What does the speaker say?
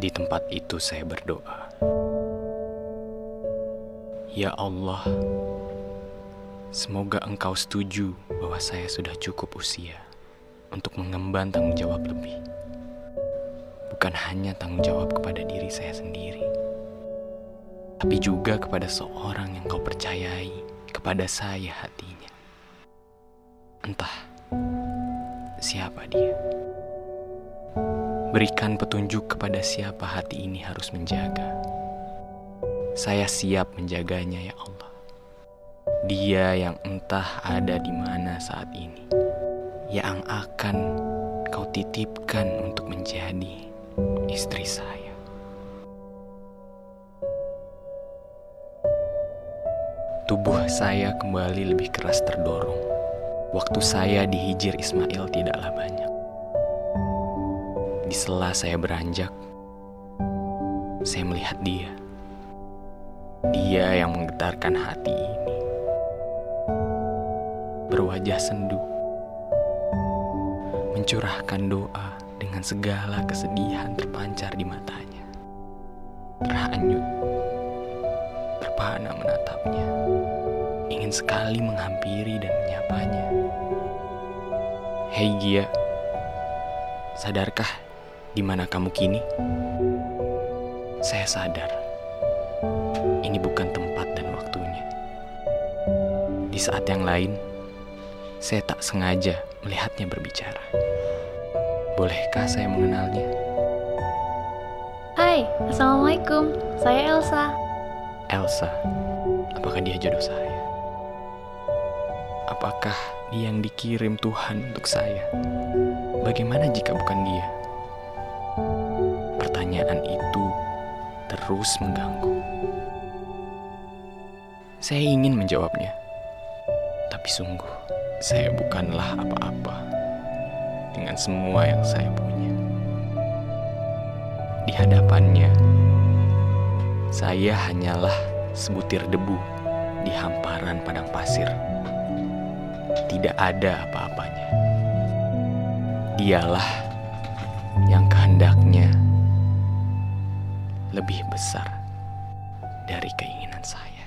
Di tempat itu saya berdoa. Ya Allah, semoga Engkau setuju bahwa saya sudah cukup usia untuk mengemban tanggung jawab lebih. Bukan hanya tanggung jawab kepada diri saya sendiri, tapi juga kepada seorang yang kau percayai kepada saya hatinya. Entah siapa dia. Berikan petunjuk kepada siapa hati ini harus menjaga. Saya siap menjaganya ya Allah. Dia yang entah ada di mana saat ini. Yang akan kau titipkan untuk menjadi istri saya. Tubuh saya kembali lebih keras terdorong. Waktu saya dihijir Ismail tidaklah banyak. Di sela saya beranjak, saya melihat dia. Dia yang menggetarkan hati ini. Berwajah sendu, mencurahkan doa dengan segala kesedihan terpancar di matanya. Terhanyut, terpana menatapnya. Ingin sekali menghampiri dan menyapanya. Hei Gia, sadarkah di mana kamu kini? Saya sadar, ini bukan tempat dan waktunya. Di saat yang lain, saya tak sengaja melihatnya berbicara. Bolehkah saya mengenalnya? Hai, Assalamualaikum. Saya Elsa. Elsa, apakah dia jodoh saya? Apakah dia yang dikirim Tuhan untuk saya? Bagaimana jika bukan dia? Pertanyaan itu terus mengganggu. Saya ingin menjawabnya, tapi sungguh saya bukanlah apa-apa dengan semua yang saya punya. Di hadapannya, saya hanyalah sebutir debu di hamparan padang pasir. Tidak ada apa-apanya. Dialah yang lebih besar dari keinginan saya.